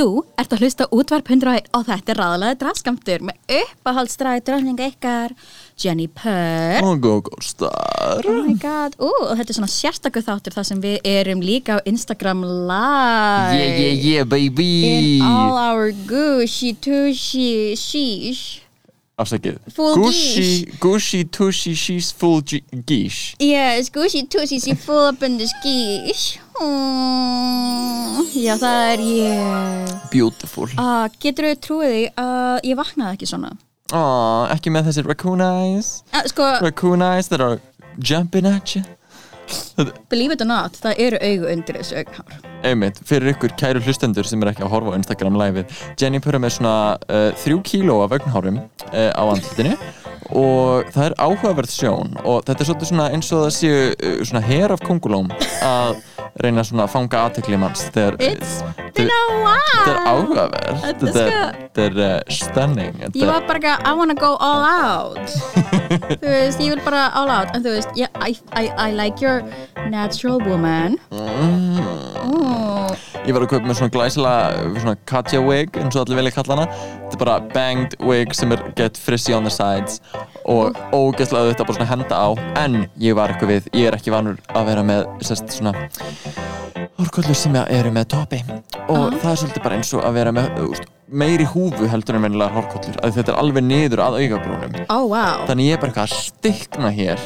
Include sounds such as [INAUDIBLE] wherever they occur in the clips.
Þú ert að hlusta útvarp 100 og þetta er ráðlega draskamtur með uppáhaldsdrag dröfninga ykkar Jenny Purr Og GóGó Star. Oh my god, Ú, og þetta er svona sérstakur þáttur þar sem við erum líka á Instagram live. Yeah, yeah, yeah, baby. In all our gushy tushy sheesh Afsakið. Full Gucci, Gucci, Tushy, she's full ge- geesh. Yes, gushy tushy she full up in the skish mm, Já, það er ég. Beautiful. Uh, Getur þau trúið því að ég vaknaði ekki svona? Aw, ekki með þessi raccoon eyes. Uh, Sko, Raccoon eyes that are jumping at you believe it or not, það eru augu undir þessu augnhár. Einmitt, fyrir ykkur kæru hlustendur sem er ekki að horfa á Instagram live-ið. Jenny Purra með svona uh, þrjú kíló af augnhárum uh, á andlutinu og það er áhugaverð sjón og þetta er svolítið svona eins og það séu uh, svona her af kongulóm að reyna svona að fanga aðtekli manns. Þetta þetta er áhugaverð. Þetta er, er uh, stunning. Ég var bara ekki að I wanna go all out. [LAUGHS] Þú veist, ég vil bara all out. En þú veist, yeah, I, I, I like your natural woman. Mm. Ég var að kaupa með svona glæsilega svona Katja wig eins og allir vilja kalla hana. Þetta er bara banged wig sem er get frizzy on the sides og ógeðslega þetta bara svona henda á. En ég var eitthvað við, ég er ekki vanur að vera með sérst svona hórkollur sem eru með topi og það er svolítið bara eins og að vera með úst, meiri húfu heldur en vennilega hórkollur að þetta er alveg niður að augabrúnum. Oh wow þannig ég er bara eitthvað að stikna hér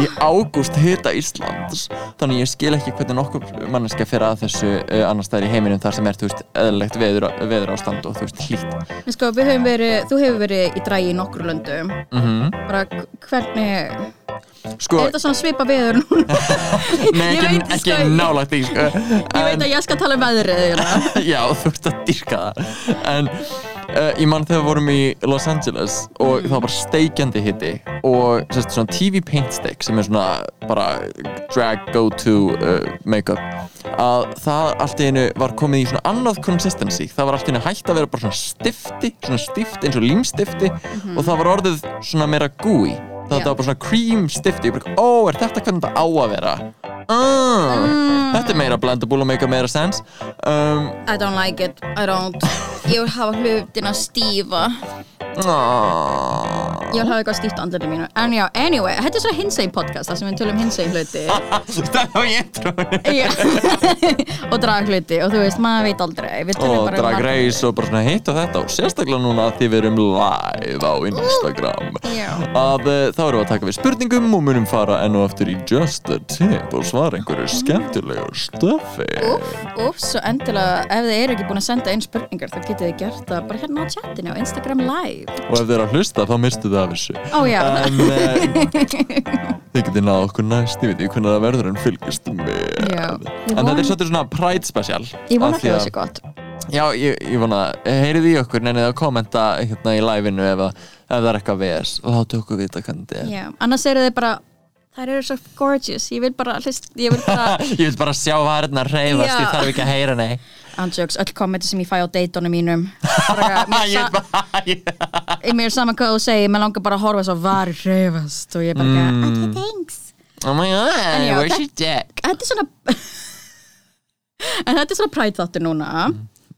í ágúst hita Íslands þannig ég skil ekki hvernig nokkur manneska fyrir að þessu uh, annars staðar í heiminum þar sem er, þú veist, eðlilegt veður, veður ástand og þú veist, hlýtt En sko, við höfum verið, þú hefur verið í drægi í nokkru löndum mm Bara hvernig Sko, Er þetta svona svipa viður núna? [LAUGHS] nei, ekki, veit, ekki sko- nálægt því sko. Ég veit að ég skal tala um veðrið. [LAUGHS] Já, þú ert að dyrka það En uh, ég mann þegar við vorum í Los Angeles og það var bara steikjandi hitti og sérst, svona TV paint stick sem er svona bara drag go to uh, make-up. Að það allt í einu var komið í svona annað consistency. Það var allt í einu hægt að vera bara svona stifti svona stifti eins og límstifti og það var orðið svona meira gooey. Það Já. var bara svona cream stifti. Ég bara, ó, er þetta hvernig þetta á að vera? Ah, þetta er meira blendable og meika meira sense. Um, I don't like it, I don't Ég vil hafa hlutina stífa. Ah, Ég vil hafa eitthvað stíft á andlunum mínu. En já, anyway, þetta er svo hinsegin podcast þar sem við tölum hinsegin hluti. Það var ég trúin og drag hluti og þú veist, maður veit aldrei. Og um drag race og bara svona hitt og þetta og sérstaklega núna að því við erum live á Instagram. Að uh, þá erum við að taka við spurningum og munum fara enn og aftur í Just a Tip og svara einhverju skemmtilegu stöfi. Úff, úff, svo endilega ef þið eru ekki búin að senda inn spurningar þá getið þið gert það bara hérna á chatinu hlusta af þessu. Ó já, en uh, [LAUGHS] þið getið náða okkur næst ég veit ekki hvernig það verður en fylgist með. Já. Ég en þetta er svolítið svona Pride special. Ég vona af því að- það sé gott. Já, ég, ég vona, heyrið í okkur nefnið að kommenta hérna í live-inu ef, að- ef það er eitthvað VS og láttu okkur vita hvernig þetta er. Já, annars eru þið bara þær eru svo gorgeous, ég vil bara hlust, ég vil bara [LAUGHS] Ég vil bara sjá varna reyfast, Já. ég þarf ekki að heyra nei Andjóks, öll kommenti sem ég fæ á dateunum mínum. [LAUGHS] Ég [LAUGHS] mér er saman hvað þú segir, mér langar bara að horfa svo var reyfast og ég bara mm. ok, thanks. Oh my god, já, where's your dick? Þetta er svona [LAUGHS] þetta er svona pride þáttur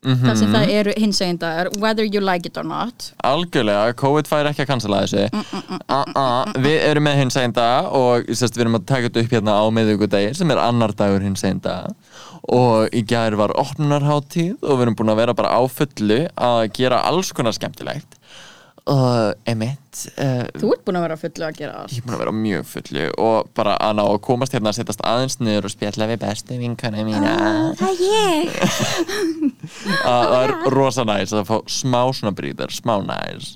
núna Mhm. þar sem það eru hinsegindar whether you like it or not Algjörlega, COVID fær ekki að cancela þessu uh -uh. Við erum með hins einn dag og sérst, við erum að taka þetta upp hérna á miðvíkudegi sem er annar dagur hins einn dag og í gær var opnunarháttíð og við erum búin að vera bara á fullu að gera alls konar skemmtilegt og emitt uh, Þú ert búin að vera fullu að gera allt. Ég er búin að vera mjög fullu og bara að ná að komast hérna að setjast aðeins niður og spjalla við bestu vinkana mína. Það er ég. Að [LAUGHS] það er rosa næs að fá smá svona brýðar, smá næs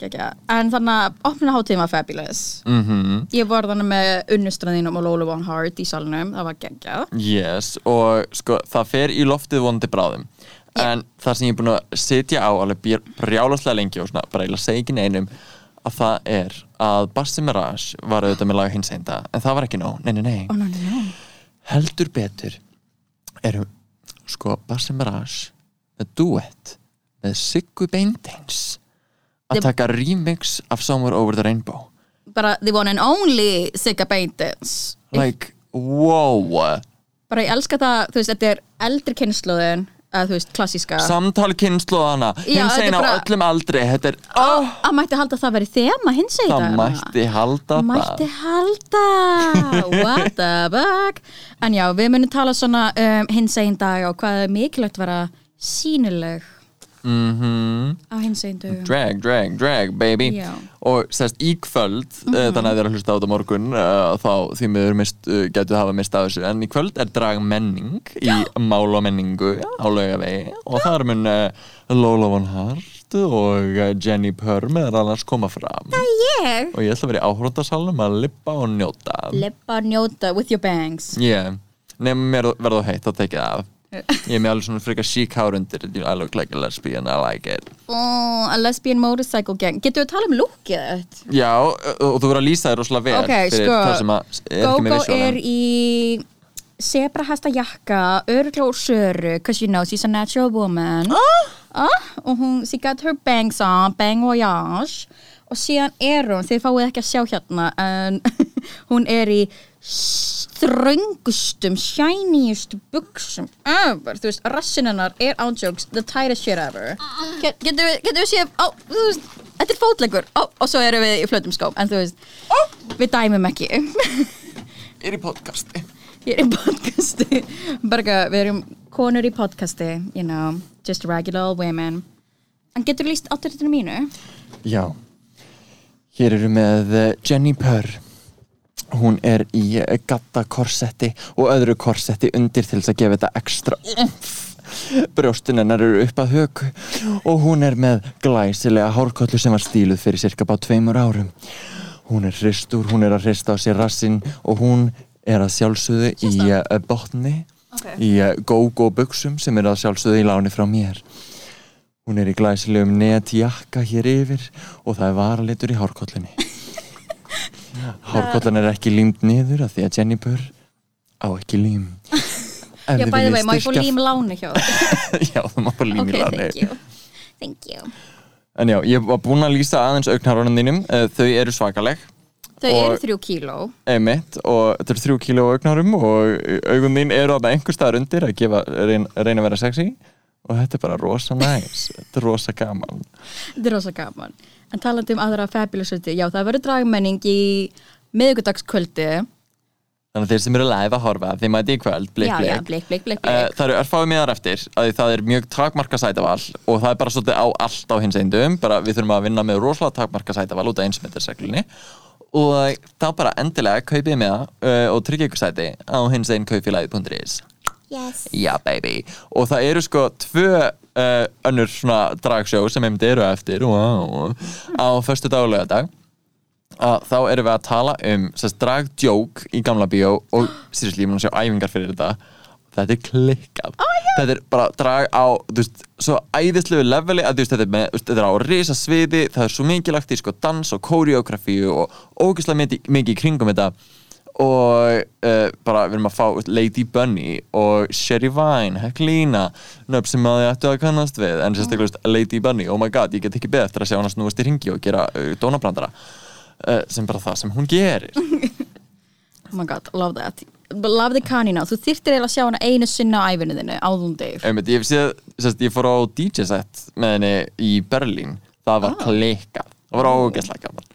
Gekja. En þannig að opnuna hátíðin var fabulous. Mhm. Ég var þannig með unnuströðinum og Lola Von Hart í salnum, það var geggjað. Yes, og sko, það fer í loftið vonandi bráðum en það sem ég er búin að sitja á alveg brjálaslega lengi og svona bara eiginlega segja ekki neinum að það er að Bassi Mirage var auðvitað með laga hins einda en það var ekki nóg, nei, nei, nei. Ó, ná, ná, ná heldur betur erum sko Basim Raj með duett með Siggu Beinteins að taka remix af Somewhere Over the Rainbow. Bara the one and only Sigga Beintes like, wow. Bara ég elska það, þú veist, þetta er eldri kynnslóðin að þú veist, klassíska samtal kynnslóðana hins einn á bara- öllum aldri þetta er, oh. að mætti halda að það veri þema hins það eginn mætti halda mætti það halda. [LAUGHS] What the fuck? En já, við munum tala svona um hins eginn dag og hvað er mikilvægt að vera sínileg mhm á hins eginn dögum. Drag, drag, drag, baby. Já. og og sérst í kvöld mm þannig að þið er að hlusta á þetta morgun uh, þá því miður mist, uh, getur hafa mist af þessu. En í kvöld er drag menning í mál og menningu á laugavegi. Og þar mun uh, Lola von Hart og Jenny Purr meðal annars koma fram. Ég! Og ég ætla að vera í áhróttasalum að lippa og njóta. Leppa njóta with your bangs. Yeah. nefnum verða heitt þá tekið af ég er með alveg svona frekar sík hár undir. I look like a lesbian, I like it. Oh, a lesbian motorcycle gang. Getur við að tala um lukkið? Já, og þú verður að lýsa þér rosalega vel Ok, fyrir sko, það sem að er ekki með Gogo er í sebrahesta jakka, öruglega úr söru cause you know she's a natural woman. Ah? og hún, she got her bangs on, bang voyage. Og síðan er hún, þið fáið ekki að sjá hérna en hún er í ströngustum shiniest buksum ever, þú veist, rassin hennar er ándjóks, the tightest shit ever. Get, getur við, getur við séð á, þú veist, þetta er fótleggur. Ó, og svo erum við í flötum skóm, en þú veist við dæmum ekki. [LAUGHS] Er í podcasti. Ég er í podcasti. Bara, við erum konur í podcasti You know, just regular old women. En getur þú líst átturðinu mínu? Já. Hér eru með eh, Jenny Purr Hún er í eh, gatta korsetti og öðru korsetti undir til þess að gefa þetta ekstra umf Brjóstin hennar eru upp að hög og hún er með glæsilega hárkollu sem var stíluð fyrir cirka bá tveimur árum Hún er hristur, hún er að hrista á sér rassinn og hún er að sjálfsögðu í uh, botni Ok. í uh, go-go buksum sem er að sjálfsögðu í láni frá mér Hún er í glæsilegum netjakka hér yfir og það er varalitur í hárkollunni. [LAUGHS] Hárkollan er ekki límt niður af því að Jennifer á ekki lím. [LAUGHS] Já, þið bæði viljið vei, má ég styrkja- lím láni hjá? [LAUGHS] Já, það má bara lím Ok, í láni. thank you Thank you En já, ég var búinn að lýsa aðeins augnarunum þínum. Eh, Þau eru svakaleg, Þau eru þrjú kíló einmitt, og þetta eru þrjú kíló á augnarum og augun þín eru að einhver staðar undir að gefa, reyna, reyna að vera sexy og þetta er bara rosa næs. Þetta er rosa gaman. Þetta er rosa gaman En talandi um aðra fabulous hluti Já, það verður dragmenning í miðvikudagskvöldi. Þannig að þeir sem eru live að horfa, þeir mæti í kvöld, blik, Já, blik. já, blik, blik, blik, Uh, blik. Það eru örfáið miðar eftir að það er mjög takmarka sætaval og það er bara svolítið á allt á hins einn dögum bara við þurfum að vinna með rosalega takmarka sætaval út af einsmyndarsreglunni og þá bara endilega kaupið með það uh, og tryggja ykkur sæti á hins einn kaupfélagið.is Yes. Já baby. Og það eru sko tvö uh, önnur svona dragsjó sem einmitt eru eftir wow, á föstu dag og lögadag að þá erum við að tala um dragdjók í gamla bíó og sérst lífum að sjá æfingar fyrir þetta. Þetta er klikkað. Oh þetta er bara drag á veist, svo æðislegu leveli að veist, þetta, er með, veist, þetta er á risa sviði það er svo mikið lagt í sko dans og koreografíu og ógeðslega mikið, mikið í kringum þetta og uh, bara við erum að fá Lady Bunny og Sherry Vine, Heklína nöfn sem að þið ættu að kannast við. En sérstaklega mm. Lady Bunny, oh my god, ég get ekki beð eftir að sjá hana snúast í ringi og gera uh, dónabrandara. Uh, sem bara það sem hún gerir. [LAUGHS] Oh my god, love that. Love the kanina, þú þyrftir eiginlega að sjá hana einu sinna á æfinu þinnu, Einmitt, ég, ég fór á DJ set með henni í Berlín. Það var klikkað, það var ógeðslega gaman.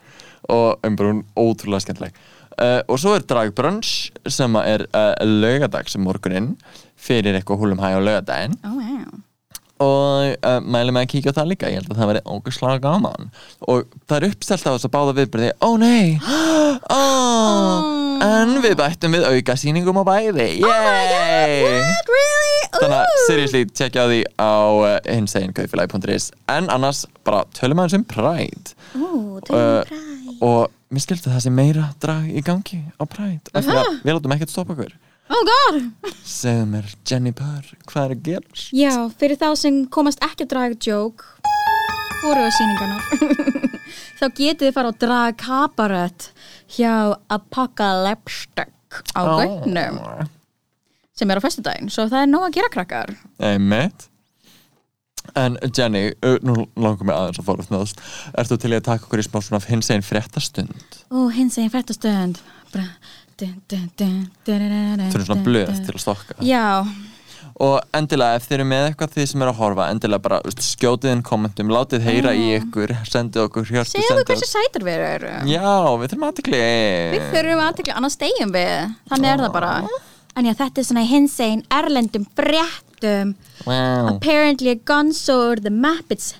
Og um bara hún ótrúlega skemmtileg uh, og svo er dragbrunch sem er uh, laugadags morguninn fyrir eitthvað húlum hæ á laugadaginn Oh wow. Og uh, mælum að kíkja á það líka. Ég held að það veri ógeðslega gaman. Og það er uppstelt á þess að báða viðbyrði ó nei! [GASPS] Oh, en við bættum við auka sýningum á bæði. Yay! Really? Þannig að seriously, tjekkja á því á uh, hinsegin kaufélagi.is En annars, bara tölum aðeins um Pride. Ú, uh, Og mér skildi það sem meira drag í gangi á Pride. Því að við látum ekkert stoppa okkur. Oh god. Segðu mér, Jenny Purr, hvað er að gera? Já, fyrir þá sem komast ekki að draga joke voru á síningarnar [LAUGHS] þá getið þið fara á drag kabarett hjá Apocalyptic á Gautnum sem er á föstudaginn, svo það er nóg að gera krakkar. Einmitt. En Jenny, nú langar mig aðeins að fóra þnáðast Ertu til í að taka okkur í smá svona hins einn fréttastund? Ó, hins dun, dun, dun, Fyrir svona blöð til að stokka. Já, Og endilega, ef þið eru með eitthvað því sem er að horfa Endilega bara veist, skjótið inn kommentum Látið heyra í ykkur, sendið okkur hjörtu segðu sendið hversu sætur við erum. Já, við þurfum aðtekli Við þurfum aðtekla, annars stegjum við. Þannig er það bara. En já, þetta er svona hins eginn erlendum fréttum. Wow. Apparently Gonzo or the Muppets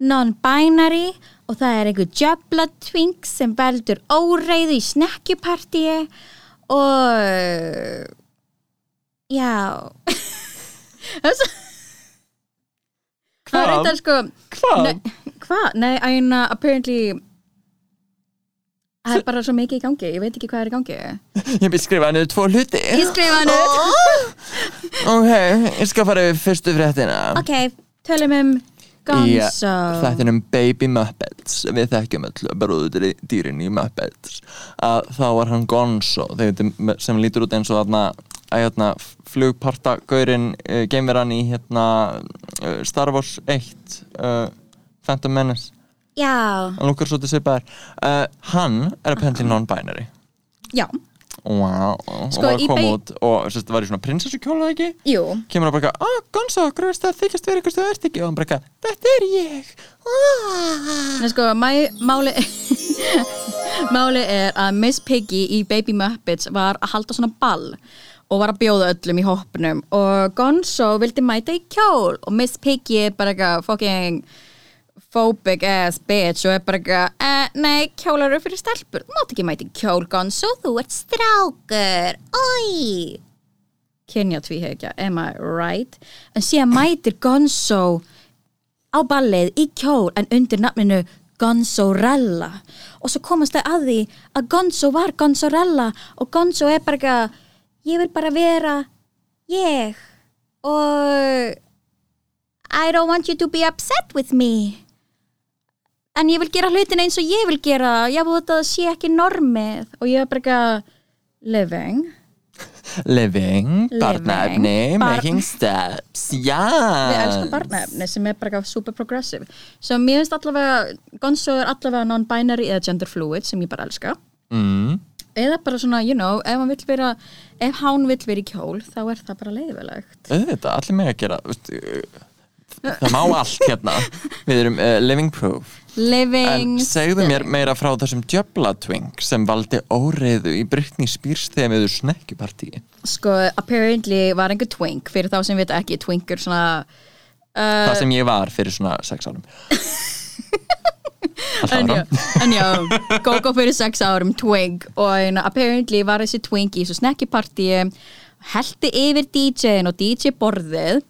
non-binary og það er einhver jöfla twink sem veldur óreiðu í snekkjupartíi og já Hvað? eitthvað sko? Hvað? Nei, hvað? Nei, æna, apparently það er bara svo mikið í gangi. Ég veit ekki hvað er í gangi. Ég byrði skrifaði niður tvo hluti. Ég skrifa hann upp [LAUGHS] Ok, ég skal fara yfir fyrstu fréttina. Ok, tölum um Gonzo Þetta er um Baby Muppets. Við þekkjum öll bróður dýrin í Muppets. Að þá var hann Gonzo þegar, sem lítur út eins og þarna að hérna, flugpartagaurin uh, geimveran í hérna, uh, Star Wars 1 uh, Phantom Menace. Já, hann lukkar svo til svipaðar. Uh, hann er apparently non-binary. Já, wow. Sko, og í að bei- út og sérst, var í svona prinsessukjóla ekki? Jú. Kemur hann bara ah, Gonzo, gröðist það þykjast vera eitthvað stöðu ert ekki. Og hann bara þetta er ég. Ah. Nei, sko, mæ, máli [LAUGHS] máli er að Miss Piggy í Baby Muppets var að halda svona ball og var að bjóða öllum í hoppnum og Gonzo vildi mæta í kjól. Og Miss Piggy er bara eitthvað fucking phobic ass bitch og er bara eitthvað eh, nei, kjólar eru fyrir stelpur. Þú mátt ekki mæta í kjól Gonzo, þú ert strákur. Oi kynja tvíhegja, am I right? En síðan mætir Gonzo á ballið í kjól en undir nafninu Gonzorella. Og svo komast það að því að Gonzo var Gonzorella og Gonzo er bara eitthvað ég vil bara vera ég og I don't want you to be upset with me. En ég vil gera hlutin eins og ég vil gera. Ég vil þetta sé ekki normið. Og ég er bara eitthvað living. Living, barnaefni, Bar- making steps, já. Við elskum barnaefni sem er bara eitthvað super progressive. Svo mér finnst allavega Gonzo er allavega non-binary eða gender fluid sem ég bara elska. Mm. eða bara svona, you know, ef hann vill vera ef hann vill vera í kjól þá er það bara leiðilegt Auðvitað, allir með að gera uh, Það má allt hérna. Við erum uh, living proof. En living segðu mér meira frá þessum djöblatwing sem valdi óreiðu í Britney Spears þegar við erum snekkjupartíi sko, apparently var einhver twink fyrir þá sem við ekki, twink er svona uh, Það sem ég var fyrir svona sex árum [LAUGHS] en já, en já Gogo fyrir sex árum, twink og en, apparently var þessi twink í þessu snekkipartíi heldi yfir DJ-in og DJ borðið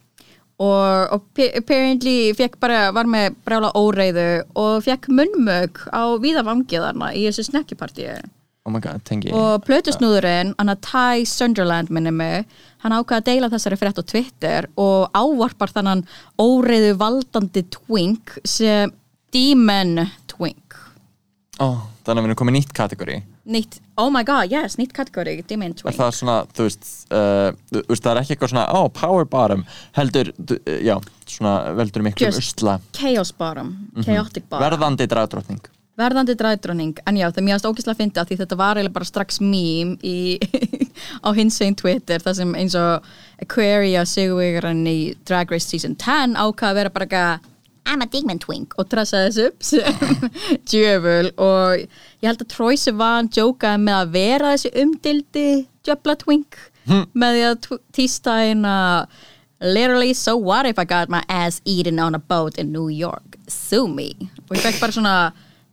og, og apparently bara, var með brála óreiðu og fekk munnmög á víðavangiðarna í þessu snekkipartíi. Oh my god, tengi. Og plötusnúðurinn, hann að Ty Sunderland minni mig, hann ákvað að deila þessari frétt á Twitter og ávarpar þannan óreiðu valdandi twink sem Demon Twink. Oh, Þannig að við erum komið nýtt kategóri. Nýtt, oh my god, yes, nýtt kategóri Demon Er Twink. það svona, þú veist, uh, þú veist, það er ekki eitthvað svona, oh, power bottom heldur, du- uh, já, svona veldur miklum Just- usla. Chaos Bottom, Chaotic Bottom. Verðandi dragdrottning verðandi dræðdróning, en já, það mjögast ógæslega fyndi að því þetta var eiginlega bara strax mím í, [LAUGHS] á hins einn Twitter þar sem eins og Aquaria sigurvegaran í Drag Race Season 10 ákvað að vera bara eitthvað I'm a demon twink. Og trassaði þessu upp sem [LAUGHS] djöful og ég held að Troy Sivan jókaði með að vera þessi umdildi djöfla twink með því að tw- tísta eina literally so what if I got my ass eaten on a boat in New York? Sue me. Og ég fekk bara svona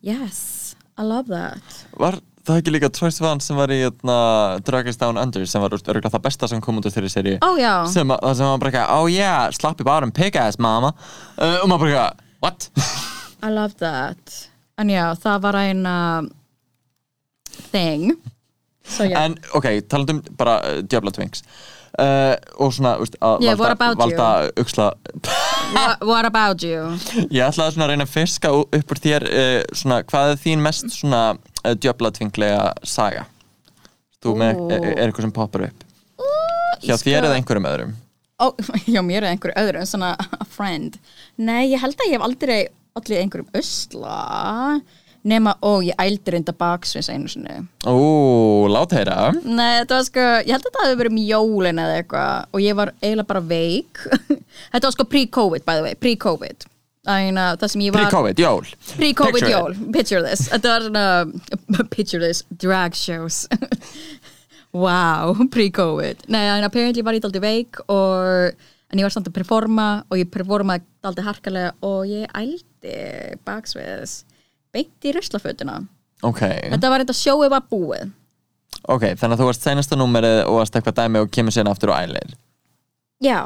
yes, I love that. Var það ekki líka Troy Sivan sem var í hérna, Drag Race Down Under sem var örgulega það besta sem kom út úr þeirri Ó, já. sem, sem var bara eitthvað, oh yeah, slap í bottom, pig ass mama. Uh, og maður bara eitthvað, what? I love that. En já, það var eina thing. So yeah, en ok, talandum bara uh, Diablo Twinks. Uh, og svona, veist, að Yeah, valda, uxla what, what about you? [LAUGHS] ég ætlaði svona að reyna að fiska upp úr þér uh, svona, hvað er þín mest svona Diablo Twinklega saga þú með, er, er eitthvað sem poppar upp Hjá þér eða einhverjum öðrum Ó, [LAUGHS] já, mér er einhverju öðru, svona a friend. Nei, ég held að ég hef aldrei allir einhverjum usla nema, ó, ég ældi reynda baksvins einu sinni. Ó, lát heyra Nei, þetta var sko, ég held að þetta hefði verið um jólin eða eitthvað og ég var eiginlega bara veik. [LAUGHS] þetta var sko pre-covid, by the way, pre-covid. Æna, það sem ég var... Pre-covid, jól. Pre-covid Picture it. jól, picture this. Þetta var svona, [LAUGHS] picture this Drag shows. [LAUGHS] Wow, pre-covid. Nei, en apparently var ég daldi veik og, en ég var samt að performa og ég performaði daldi harkalega og ég ældi baksviðs beint í ruslafötuna. Ok, Þetta var þetta sjóið var búið. Ok, þannig að þú varst seinasta númerið og varst eitthvað dæmi og kemur sérna aftur og ælir. Já,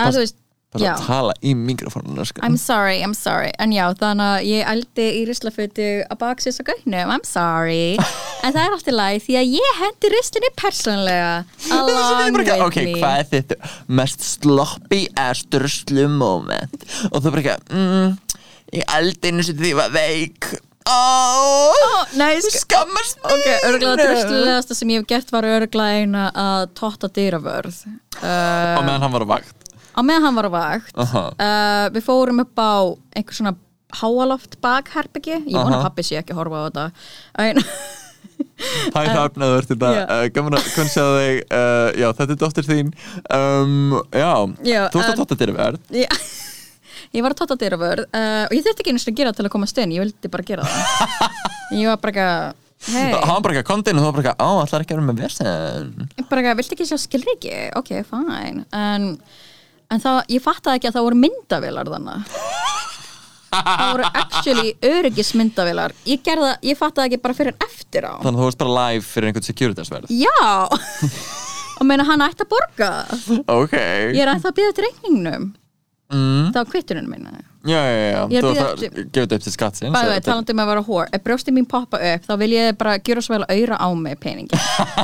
að þú veist Bara að tala í mikrofónuna sko. I'm sorry, I'm sorry. En já, þannig að ég ældi í ruslafötu að baksins og gautnum I'm sorry. [LAUGHS] En það er alltaf læg því að ég hendi ruslinu persónlega [LAUGHS] Ok, hvað er þitt mest sloppy ass druslu moment og þú bara ekki mm, ég eldi einu sem því var veik. Oh, Nei, þú sko skammast Ok, mín. örgulega druslulegasta sem ég hef gert var örgulega eina að totta dyravörð uh, og meðan hann var á vakt Á meðan hann var á vakt uh, Við fórum upp á einhver svona háaloft bakherbyggi Ég vona að pappi sé ekki að horfa á þetta. En [LAUGHS] Hæ að þú ert þetta Já. gaman að kunn sjá þig. Uh, já, þetta er dóttir þín. Um, já, Já, þú ert að en- tóta dyrir verð ég, var að totta dyravörð uh, og ég þurfti ekki einu sinni að gera til að komast inn Ég vildi bara gera það. [LAUGHS] Ég var bara eitthvað Hei, hann var bara ekki að konta inn og þú var bara ekki á, allar ekki að vera með versen Ég bara eitthvað, viltu ekki sjá skilriki? Ok, fine. En, en það, ég fattaði ekki að það voru myndavélar þannig Það voru actually öryggismyndavélar. Ég gerða, ég fattaði ekki bara fyrir en eftir á. Þannig að þú varst bara live fyrir einhvern securitasverð. Já. Og meina hann ætti að borga. Ok, Ég er ætti að býða til reikningnum. Mm. Það var kvitturinn minna já, já, já, er þú þetta upp til skattsins Bæði veit, talandi um að vera hór Ef brjósti mín poppa upp, þá vil ég bara gera svo vel að auðra á mig peningi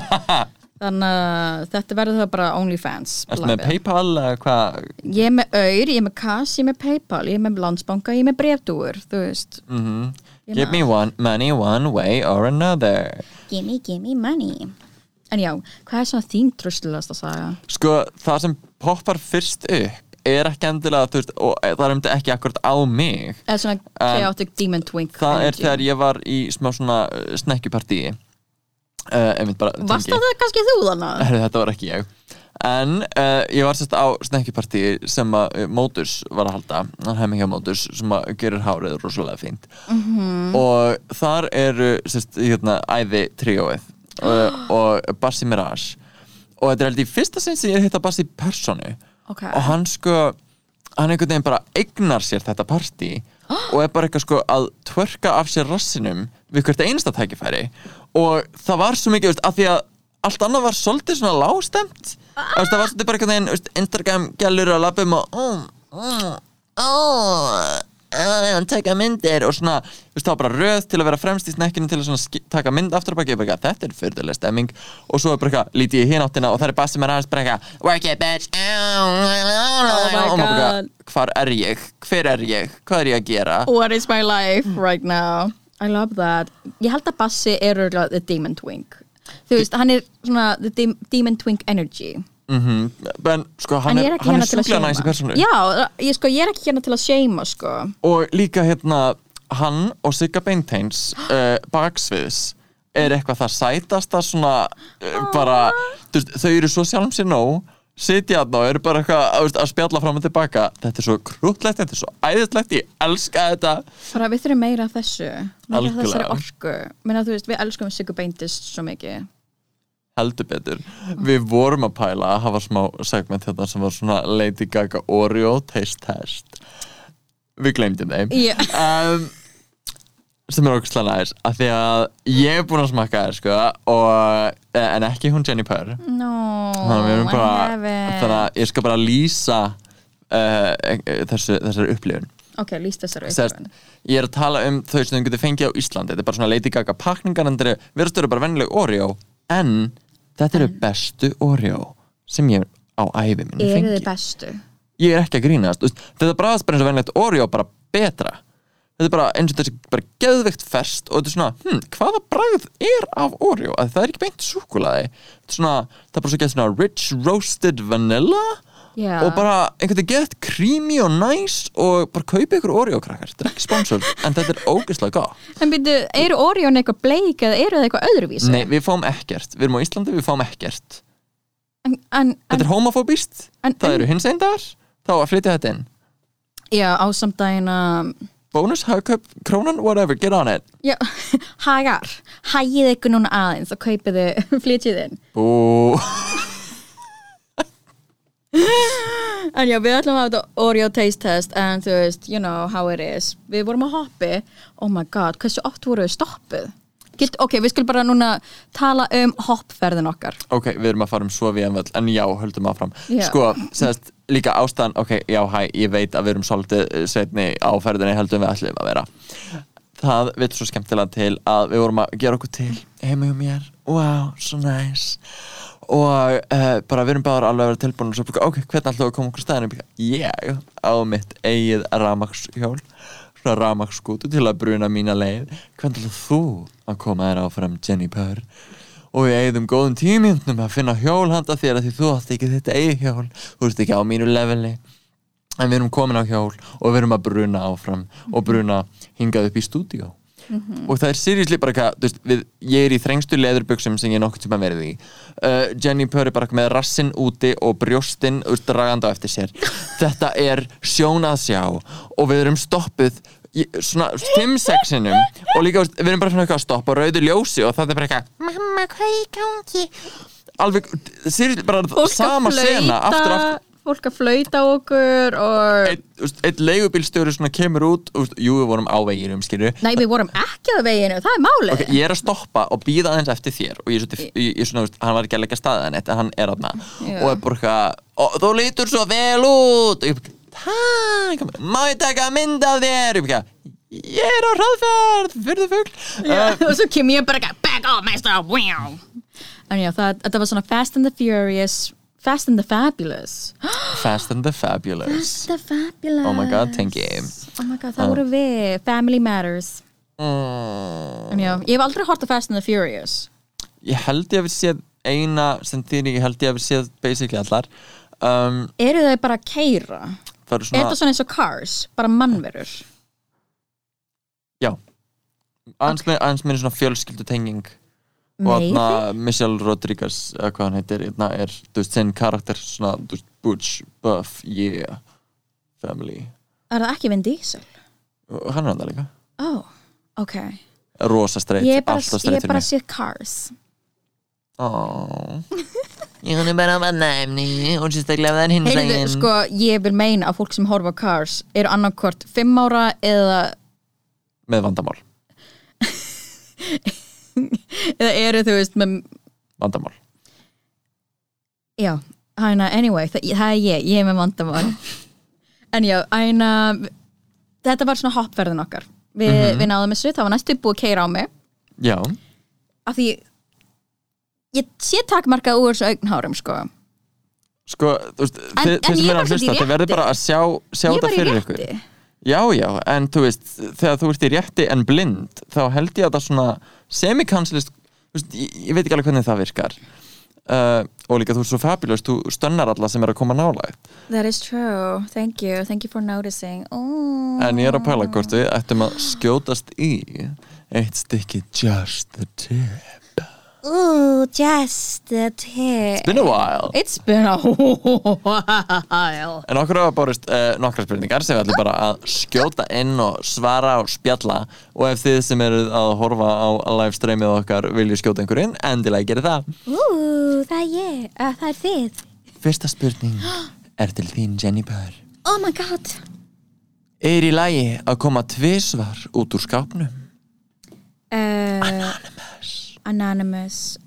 [LAUGHS] Þannig að þetta verður það bara OnlyFans Ertu með Paypal eða hvað? Ég er með auður, ég er með kass, ég er með Paypal, ég er með landsbanka, ég er með brefdúur, þú veist. Mm Ég Give me one, money one way or another Gimme, gimme money. En já, hvað er svona þín tröstlast að sagja? Sko, það sem poppar fyrst upp er ekki endilega, þú veist, og það er um ekki akkurat á mig Eða svona chaotic demon twink. Það er þegar ég var í smá svona uh, snekkjupartíi uh, Varst það kannski þú þannig? [LAUGHS] Herri, þetta var ekki ég. En uh, ég var sérst á snekkjupartíi sem að uh, Mótus var að halda. Hann hefði hjá Mótus sem að gerir hárið rosalega fínt. -hmm. og þar eru sérst hérna æði tríóið. Uh, [GASPS] og Bassi Mirage. Og þetta er held í fyrsta sinn sem ég er hitt að Bassi personu Ok. og hann sko hann einhvern veginn bara eignar sér þetta partí [GASPS] og er bara eitthvað sko að tvörka af sér rassinum við hvert einasta tækifæri og það var svo mikið, að því að allt annað var svolítið svona lágstemt ah. það var svolítið bara einhvern veginn veist, Instagram gælur að lappum og oh, oh, oh, hann taka myndir. Og svona, veist, var bara röð til að vera fremst í snekkinu til að taka mynd aftur og baki, eitthvað, þetta er fyrðuleg stemming. Og svo er bara eitthvað, líti ég hinn áttina og það er bassi með aðeins bara eitthvað, work it bitch my og maður bara, God. hvar er ég, hver er ég? Hvað er ég að gera? What is my life right now? I love that. Ég held að Bassi er örugglega the demon twink. Þú veist, hann er svona the dem demon twink energy. mm en sko, hann en er, hann hérna er til að sjúklega seima. næs í persónu Já, ég, sko, ég er ekki hérna til að seima, sko. og líka hérna hann og Sigga Beinteins uh, baksviðs er eitthvað það sætasta svona uh, bara, þú veist, þau eru svo sjálfum sér nóg sitja þarna og eru bara eitthvað að spjalla fram og tilbaka þetta er svo krútlegt, þetta er svo æðislegt ég elska þetta Bara við þurfum meira af þessu. Meira af þessari orku. Menna, veist, við elskum Sigur Beintist svo mikið. heldur betur við vorum að pæla að hafa smá segment hérna sem var svona Lady Gaga Oreo taste test við glemdum þeim Já. um, sem er okkur næs af því að ég er búin að smakka þér sko, og, eh, en ekki hún Jenny Purr No, þannig bara þannig að ég skal bara lýsa uh, þessu, þessari upplifun. Ok, líst þessari Sest, upplifun. ég er að tala um þau sem þau getur fengið á Íslandi. Þetta er bara svona Lady Gaga pakningar en virðast eru bara vennileg Oreo en þetta eru bestu Oreo sem ég á æfi minni Eru þið bestu? ég er ekki að grínast þetta bræðast bara eins og venilegt Oreo bara betra þetta er bara eins og þessi bara geðveikt fest og þetta er svona, hm, hvaða bragð er af Oreo, að það er ekki beint súkulaði þetta er svona, það er bara svo gett svona rich roasted vanilla Já. og bara einhvern veginn gett creamy og nice og bara kaupa ykkur Oreo krakkar, þetta er ekki sponsor [LAUGHS] en þetta er ógeðslega gott. En byrju, eru Orion eitthvað bleik eða eru það eitthvað öðruvísi? Nei, við fáum ekkert, við erum á Íslandi, við fáum ekkert. En, en, Þetta er homofóbist, það eru hins einn dagar þá flytja þetta inn. Já, ásamdægin að Bónus, hagkaup, krónan, whatever, get on it. Já, [LAUGHS] hagar Hægið ykkur núna aðeins og kaupið þið [LAUGHS] flytjið inn. Bú. [LAUGHS] En já, við ætlum að hafa þetta Oreo taste test en þú veist, you know how it is. Við vorum að hoppi. Oh my god, hversu oft voru við stoppuð? Get, ok, við skulum bara núna tala um hoppferðin okkar. Ok, við erum að fara um svo við en völl En já, höldum áfram. Já. Sko, segðast, líka ástæðan Ok, já, hæ, ég veit að við erum svolítið setni á ferðinni heldur en við ætlum að vera. Það veit svo skemmtilega til að við vorum að gera okkur til heima hjá mér. Wow, svo næs. Og uh, bara við erum bara alveg að vera tilbúin og svo bara, ok, hvernig að koma okkur staðinu ég á mitt eigið ramagshjól svona ramagskútu til að bruna mína leið. Hvernig ætlum þú að koma þér áfram Jenny Purr og við eigðum góðum tímjöndum að finna hjól handa þér að því þú átt ekki þetta eigið hjól. Þú ert ekki á mínu leveli. En við erum komin á hjól og við erum að bruna áfram og bruna hingað upp í stúdíó. Og það er seriously bara eitthvað ég er í þrengstu leðurbuxum sem ég nokkuð tíma verið í. Uh, Jenny Purr er bara með rassin úti og brjóstin dragandi á eftir sér. [LAUGHS] Þetta er sjón að sjá. Og við erum stoppuð svona 5-6 sinnum og líka við erum bara svona eitthvað að stoppa rauðu ljósi og það er bara eitthvað mamma hvað er í gangi? Alveg, seriously bara Fólk sama að sena aftur og flauta aftur. Fólk að flauta okkur og einn ein leigubílstjóri svona kemur út og, jú, við vorum á veginum, skilur Nei, við vorum ekki á veginu, það er málið. Ok, ég er að stoppa og býða aðeins eftir þér og ég, er svolítið- ég, ég svona, hann var ekki að leggja staðið en hann er aðna og "Ó, þú lítur svo vel út. Og ég takk má ég taka mynd af þér? Ég er á hraðferð fyrir fugl. Já, uh, og svo kem ég bara back off master, wow. En já, þetta var svona Fast and the Furious Fast and the Fabulous. [GASPS] Fast and the Fabulous. The Fabulous. Oh my god, thank you. Oh my god, það voru við, Family Matters. Mm, En já, ég hef aldrei hort á Fast and the Furious. Ég held ég að við séð eina sem þýr ég held ég að við séð basically allar. Um, Eru þau bara að keira? Það eru Er svona þetta svona eins og Cars, bara mannverur? Já. Aðeins með, aðeins með svona fjölskyldu tenging og þarna Michelle Rodriguez eða hvað hann heitir, þarna er þú veist, sinn karakter svona, þú veist, Butch, Buff, yeah family, Er það ekki Vin Diesel? hann er hann það líka. Oh, ok. Rosa Ég er bara, alltaf ég streitt er bara mig séð Cars. Oh. [LAUGHS] ég hann er bara að næmni og sérstaklega það er hins Heyrðu, sko, ég vil meina að fólk sem horfa á Cars eru annarkvort fimm ára eða, með vandamál, [LAUGHS] eða eru þú veist með, vandamál. Já, hæna, anyway það, það er ég, ég er með vandamál. [LAUGHS] En já, hæna þetta var svona hoppverðin okkar. Vi, Mhm. við náðum þessu, það var næstu búið að keira á mig. Já, af því ég sé takmarkað úr þessu augnhárum sko. Sko, þú veist En- þið, en þið sem ég er var að samt í hlusta, þið verður rétti. bara að sjá, sjá ég þetta var í fyrir ykkur. rétti. Já, já, en þú veist, þegar þú ert í rétti en blind, þá held ég að það svona semikanslist, ég, ég veit ekki alveg hvernig það virkar. Uh, og líka þú ert svo fabulous, þú stönnar alla sem er að koma nálægt. That is true, thank you, thank you for noticing. Oh. en ég er að pæla hvort við ættum að skjótast í eitt stykki just the tip Ooh, just a tip Been a while. It's been a [LAUGHS] while. En okkur hafa borist uh, nokkra spurningar sem við ætlum bara að skjóta inn og svara og spjalla. Og ef þið sem eruð að horfa á live streamið okkar viljið skjóta einhver inn, endilega gerir það. Ooh, það er ég, uh, það er þið. Fyrsta spurning er til þín Jenny Purr Oh my god. Er í lagi að koma tvisvar út úr skápnum? uh, Anonymous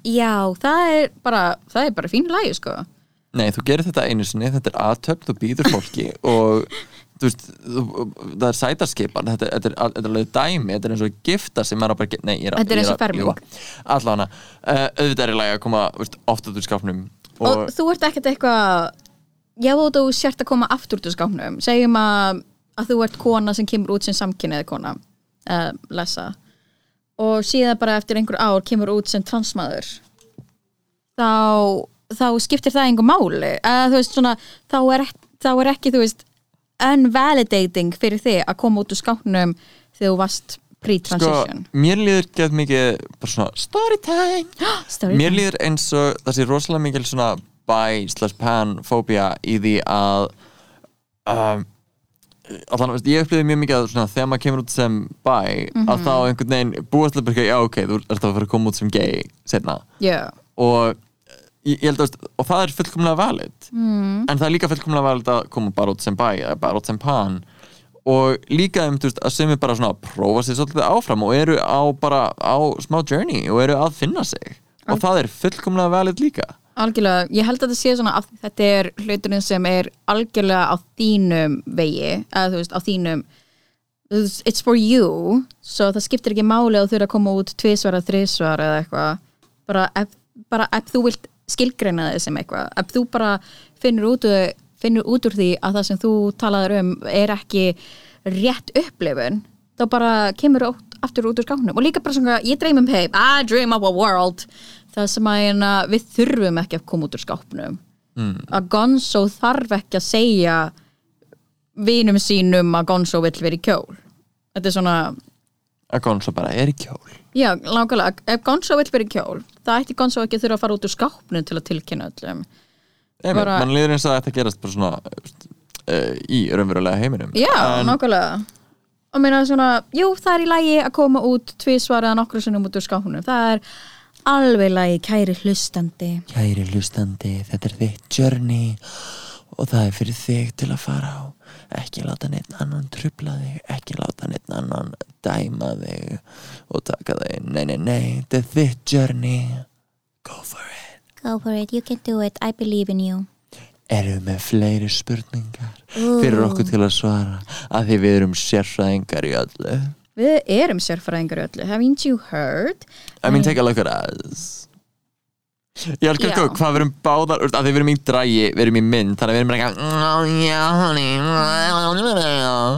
Já, það er bara það er bara fín lagi sko. Nei, þú gerir þetta einu sinni, þetta er aðtöp þú býður fólki [LAUGHS] og þú veist, þú, það er sætarskipan þetta, þetta, er, þetta er alveg dæmi, þetta er eins og gifta sem er að bara, nei, ég er að Þetta er eins og ferming. ljúga. Allavega, uh, auðvitað er í lagi að koma veist, oft út úr skápnum og, og, þú ert ekkert eitthvað já þú sért að koma aftur út úr skápnum. Segjum að að þú ert kona sem kemur út sem samkynniði kona. Uh, lesa og síðan bara eftir einhver ár kemur út sem transmaður. Þá, þá skiptir það einhver máli. Þú veist svona þá er, þá er ekki veist unvalidating fyrir þig að koma út úr skáknum þegar þú varst sko, pre-transition mér líður gett mikið bara svona storytime [GASPS] Story Mér time. líður eins og það sé rosalega mikil svona bi slash pan fóbía í því að um, allan, veist, ég upplýði mjög mikið að svona, þegar maður kemur út sem bi að þá einhvern veginn búast til að byrja, já ok, þú ert að fara að koma út sem gay setna yeah. og ég, ég held að, veist, og það er fullkomlega valid. Mm. en það er líka fullkomlega valid að koma bara út sem bi eða bara út sem pan. Og líka um, veist, að sem er bara svona að prófa sér svolítið áfram og eru á bara á smá journey og eru að finna sig. Og það er fullkomlega valid líka Algjörlega, ég held að þetta sé svona að þetta er hluturinn sem er algjörlega á þínum vegi, eða þú veist, á þínum it's for you svo það skiptir ekki máli að þú þurfa að koma út tvisvar eða þrisvar eða eitthvað. Bara bara ef þú vilt skilgreina þig sem eitthvað, ef þú bara finnur út, finnur út úr því að það sem þú talaður um er ekki rétt upplifun þá bara kemur þú aftur út úr skáknum og líka bara svona, ég dreym um heim I dream of a world það sem að hérna, við þurfum ekki að koma út úr skápnum. Mm. að Gonzo þarf ekki að segja vinum sínum að Gonzo vill vera í kjól. Þetta er svona að Gonzo bara er kjól. Já, langalega, ef Gonzo vill vera í kjól það ætti Gonzo ekki að þurfa að fara út úr skápnum til að tilkynna öllum. Nei, Bara- mann líður eins og þetta gerast bara svona uh, í raunverulega heiminum. Já, en, nákvæmlega. Og meina svona, jú, það er í lagi að koma út tvisvar eða nokkru sinnum út úr skápnum. Það er alveg lagi, kæri hlustandi. Kæri hlustandi, þetta er þitt journey og það er fyrir þig til að fara á. Ekki láta neitt annan trubla þig ekki láta neitt annan dæma þig og taka þig. Nei, nei, nei, þetta er þitt journey. Go for it. Go for it, you can do it, I believe in you. Erum við með fleiri spurningar fyrir okkur til að svara? Að því við erum sérfræðingar í öllu við erum sérfræðingar í öllu, haven't you heard? I mean, take a look at us. Ég elskar Já. sko hvað við erum báðar að við erum í drægi, við erum í mynd þannig að við erum eitthvað "Oh, já, honey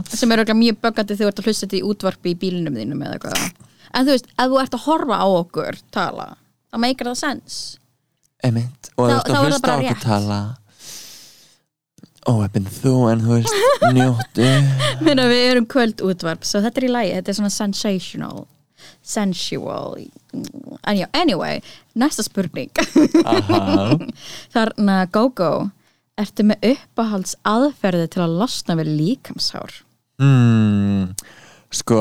sem er örugglega mjög böggandi þegar þú ert að hlusta þetta í útvarpi í bílnum þínum eða eitthvað. En þú veist, ef þú ert að horfa á okkur tala, þá meikar það sens. Einmitt, og Þá- þú ert er að hlusta á okkur tala óheppin þú en þú veist, njóttu [LAUGHS] Meina, við erum kvöld útvarp, svo þetta er í lagi þetta er svona sensational sensual en já, anyway, næsta spurning. [LAUGHS] Þarna GóGó ertu með uppáhalds aðferði til að losna við líkamshár? Mm, Sko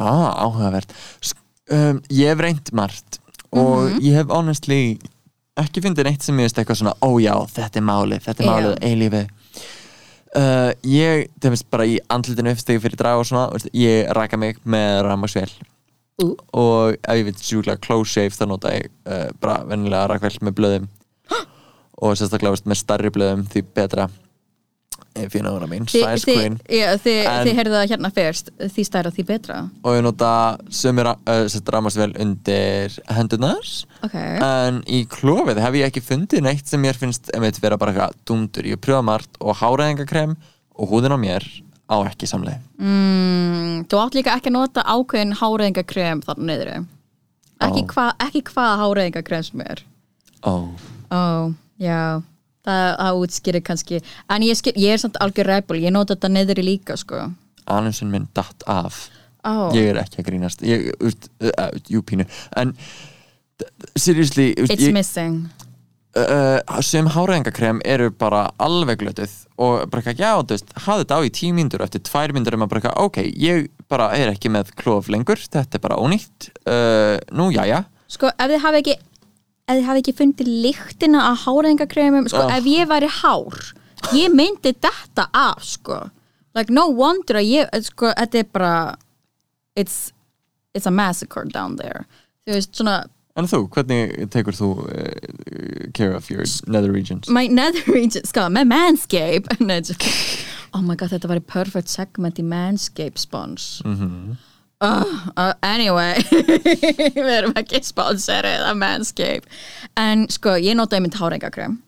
á, áhugavert. Um, Ég hef reynt margt og Mhm. ég hef honestly ekki fundið neitt sem ég veist eitthvað svona ó já, þetta er málið, þetta er málið eilífi uh, Ég, það finnst bara í andlutinu uppstegi fyrir draga og svona, veist, ég raka mig með ramagsvél Ú. og ef ég veit sjúklega close shave þá nota ég uh, bara vennilega rakvél með blöðum. Og sérstaklega veist, með starri blöðum því betra what I mean, Þi, size þi, queen. þið heyrðu það hérna fyrst því stærra því betra. Og ég nota sömur uh, ramagsvél undir hendurnar. Ok, en í klófið hef ég ekki fundið neitt sem mér finnst einmitt vera bara eitthvað dundur ég pröfa margt og háræðingakrem og húðin á mér á ekki samleið. Mm, þú átt líka ekki að nota ákveðin háreðingakrem þarna niður ekki, Ó. hva, ekki hvaða háreðingakrem sem er. Ó, ó, já það útskýrir kannski. En ég, skil, ég er samt algjör rebel, ég nota þetta niður í líka sko. Anusin minn datt af. Ó, ég er ekki að grínast. Ég, út, uh, jú pínu. En seriously úst, it's ég, missing. Uh, sem háræðingakrem eru bara alveg glötuð og bara ekki, já, þú veist, hafði þetta á í tíu mínútur og eftir tvær mínútur er maður bara ekki, ok, ég bara er ekki með klóf lengur, þetta er bara ónýtt. Uh, nú, jæja sko, ef þið hafi ekki ef þið hafi ekki fundið lyktina af háreðingakremum sko, Oh. ef ég væri hár ég myndi þetta af sko like no wonder að ég sko, þetta er bara it's, it's a massacre down there þú veist, svona En þú, hvernig tekur þú uh, care of your nether regions? my nether [LAUGHS] region, sko, með Manscape [LAUGHS] oh my god, þetta var perfect segment í Manscape spons Mhm. Uh, uh, anyway [LAUGHS] við erum ekki sponsorið af Manscape en sko, ég nota einmitt hárengakrem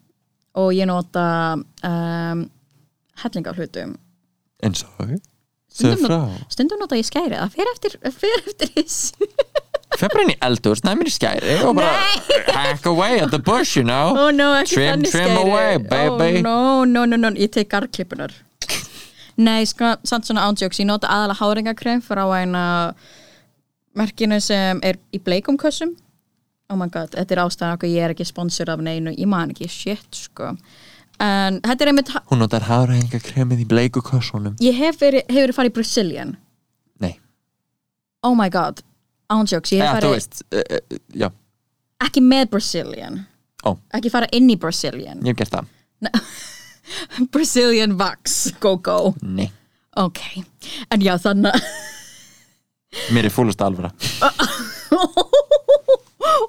og ég nota um, helling af hlutum eins og segð frá. stundum nota ég skæri það fer eftir, fer eftir þessu. Inn í eldur, snæmir í skæri og bara hack away at the bush you know. Oh no, Trim- trim skæri away, baby. oh no, no, no, no, ég tek garðklippunar nei, sko, samt svona ándjóks ég nota aðalega háringakrem frá eina merkinu sem er í bleikum kössum. Oh my god, þetta er ástæðan okkur ég er ekki sponsor af neinu, ég man ekki shit, sko. En þetta er einmitt hún notar háræðinga kremið í bleiku kossunum ég hef verið, hef verið farið í Brazilian. Nei, oh my god, ándjóks ég hef ja, þú farið veist uh, já, ekki með Brazilian. Ó. ekki fara inn í Brazilian. Ég hef gert það [LAUGHS] [LAUGHS] Brazilian Vax, go go. Nei, ok, en já þannig að mér er fúlust alvara. [LAUGHS]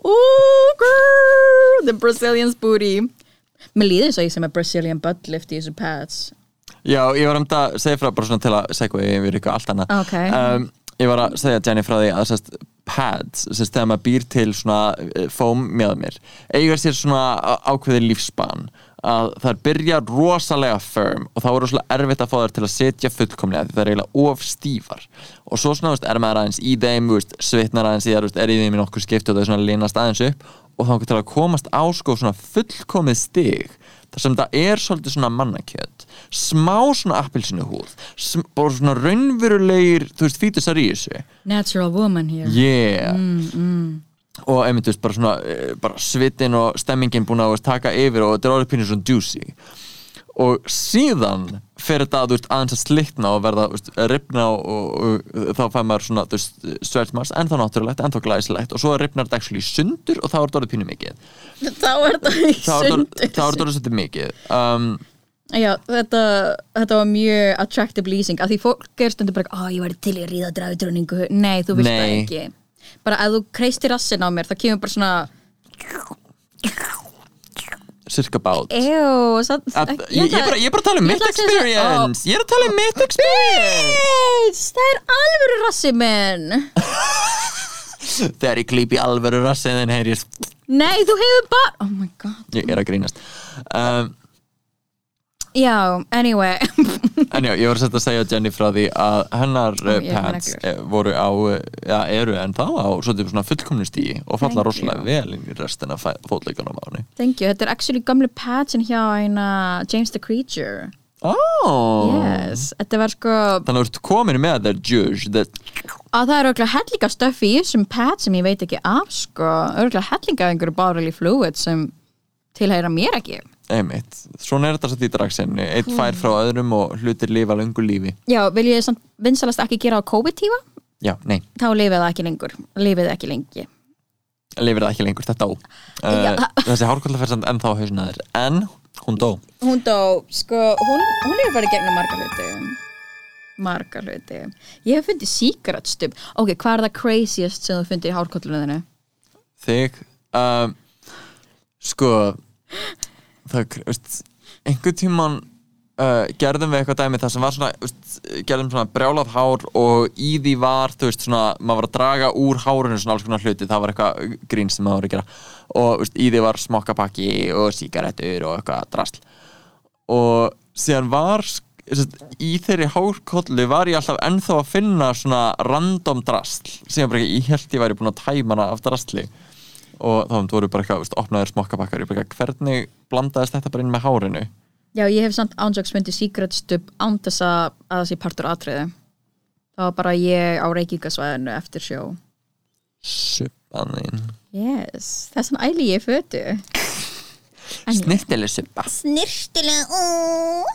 Ooh, girl, the Brazilian's booty. Mér líður eins og ég sem er Brazilian butt lift í þessu pads. Já, ég var um þetta að segja frá bara svona til að segja yfir eitthvað allt annað. Ok. um, ég var að segja Jenny frá því að sest, pads, sest, þegar maður býr til svona uh, foam með mér eiga sér svona á- ákveðið lífspan að það byrja rosalega firm og þá er rosalega erfitt að fá þær til að setja fullkomlega því það er eiginlega of stífar. Og svo svona, veist, er maður aðeins í þeim veist, svitnar aðeins í þær, er í þeim í nokkur skipt og það er svona linast aðeins upp og þá til að komast á sko svona fullkomið stig þar sem það er svolítið svona mannakjöt. Smá svona appelsinu húð bara svona raunverulegir þú veist, fítusar í þessu. Natural woman here. Yeah og einmitt, veist, bara svona eh, bara svitin og stemmingin búin að veist, taka yfir og þetta er orðið pínur svona juicy. Og síðan fer þetta veist, aðeins að slittna og verða veist, ripna og, og, og þá fær maður svona stretch marks, ennþá náttúrulegt ennþá glæsilegt og svo ripnar þetta actually sundur og þá er þetta orðið pínu mikið. Þá er þá þetta orðið- þá er sundur þetta orðið svolítið mikið. Um, já, þetta, þetta var mjög attractive lýsing af því fólk er stundur bara, ó ég væri til í að ríða drafidröningu nei, þú veist það ekki bara ef þú kreistir rassin á mér, það kemur bara svona cirka bát Að, ég, er bara, að tala um mitt að experience. Ég er að tala um mitt experience. það er alvöru rassi minn [LAUGHS] Þegar ég klíp í alvöru rassin en heyri ég Nei, þú hefur bara Oh my god. Ég er að grínast. Um, Já, anyway. [LAUGHS] En já, ég var að setja að segja Jenny frá því að hennar pads neglur. eh, voru á, eh, já, eru en þá á svona fullkomnu stíi og falla rosalega vel í restina fótleikunum á henni. Thank you, þetta er actually gamlu patsin hjá eina James the Creature. Oh. Yes, þetta var sko Þannig að þú ert komin með þetta juice that, að það er örgulega hellinga stöfi í þessum pad sem ég veit ekki af sko, örgulega hellinga einhverju bodily fluid sem tilheyra mér ekki einmitt, svona er þetta svo dragsinni Eitt fær frá öðrum og hlutir lifa löngu lífi. Já, vil ég samt vinsalast ekki gera á COVID-tífa Já, nei, þá lifið það ekki lengur, lifið það ekki lengi. Lifir það ekki lengur, þetta dó. Uh, Þessi hárkolla fer samt ennþá á hausinn að þér. En hún dó. Hún dó, sko, hún, hún er farið gegnum marga hluti. Marga hluti. Ég hef fundið stub Ok, hvað er það craziest sem þú fundið í hárkollunum þinu? þig um, sko það, veist, einhvern tíman uh, gerðum við eitthvað dæmi það sem var svona, veist, gerðum svona brjálað hár og í því var þú veist svona, maður var að draga úr hárinu svona alls konar hluti, það var eitthvað grín sem maður var að gera. Og veist, í því var smokkapakki og sígarettur og eitthvað drasl. Og síðan var í þeirri hárkollu var ég alltaf ennþá að finna svona random drasl. Ekki, ég held ég væri búin að tæma hana af drasli og þá voru bara eitthvað, veist, opnaðir smokkabakkar hvernig blandaðist þetta bara inn með hárinu? Já, ég hef samt cigarette stub án þess að að það sé partur atriði. Var bara ég á reykingasvæðinu eftir sjó. Suppanin Yes, það er svona æli ég fötu. Snirtileg suppa Snirtilega, ó.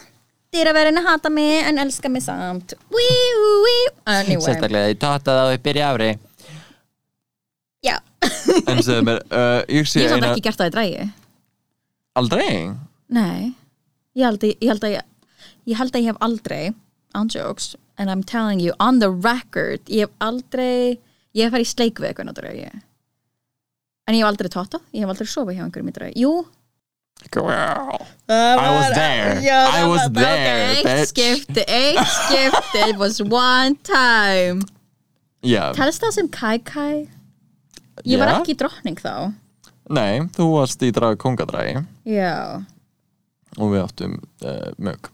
Dýraverðin hata mig en elska mig samt. Wíu, wíu Anyway, sérstaklega ég tóta það upp byrja ári já [LAUGHS] en segðu mér, uh, ég sé Ég hef eina ekki gert það í drægi aldrei? Nei, ég held, að- ég held að ég, ég held að ég hef aldrei on jokes, and I'm telling you on the record, ég hef aldrei ég hef farið í sleik við eitthvað náttúrulega ég. En ég hef aldrei tóttað ég hef aldrei sofið hjá einhverjum í dragi. Jú, Girl. I was there. I was there, Eitt skipti, eitt skipti It was one time. Já, Telst það sem Kai Kai? Ég var Já. ekki drottning þá. Nei, þú varst í draga kongadrægi Já. Og við áttum uh, mög.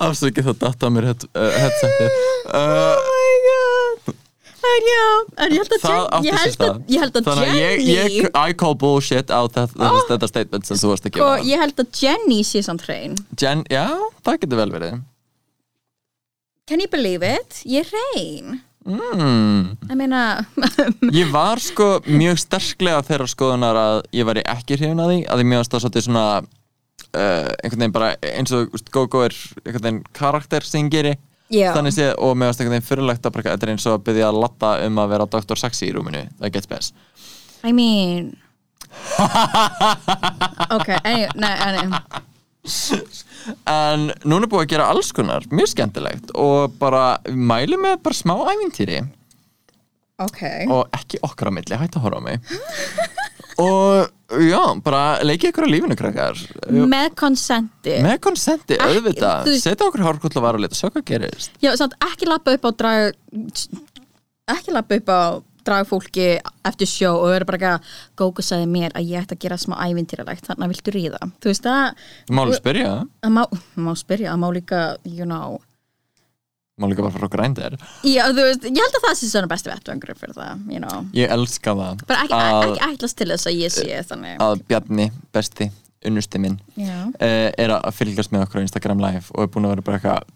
Afsakið það datta mér head, uh, headsetið. Uh, Oh En já, en ég held að Það átti ég sér stað að, ég held að Þannig að ég, Jenny ég, I call bullshit á þetta, oh. þetta statement sem þú varst að Sko, gefa ég held að Jenny sé samt hrein Jen, Já, það getur vel verið Can you believe it? Ég er hrein mm. Ég meina Ég var sko mjög sterklega þeirra skoðunar að ég væri ekki hrifin að því að mér varst það svolítið svona uh, einhvern veginn bara eins og er einhvern veginn karakter sem ég geri Já, þannig séð og mér varst einhvern veginn fyrirlegt að þetta er eins og að byggja að latta um að vera Dr. Saxi í rúminu. Það gets best. I mean. Ok, nei, anyway en. Núna búið að gera alls konar mjög skemmtilegt og bara mæli með bara smá ævintýri. Ok. Og ekki okkar á milli, hætti að horfa á mig. Og já, bara leikið ykkur á lífinu krakkar. Með konsenti. Með konsenti, auðvitað. þú setja okkur hárkull og varulit og sjá hvað gerist. Já, samt ekki lappa upp á drag ekki lappa upp á dragfólki eftir sjó og vera bara ekki að Gógo sagði mér að ég ætti að gera smá ævintýralegt þannig að viltu ríða. Þú veist það, máli spyrja, má, má spyrja má líka, you know máli líka bara frá grændir já, þú veist, ég held að það sé svona besti vettvangur fyrir það, you know. Ég elska það. Bara ekki, að, ekki ætlast til þess að ég sé þannig. Að Bjarni, besti unnusti minn uh, er að fylgjast með okkur á Instagram live og er búin að vera bara eitthvað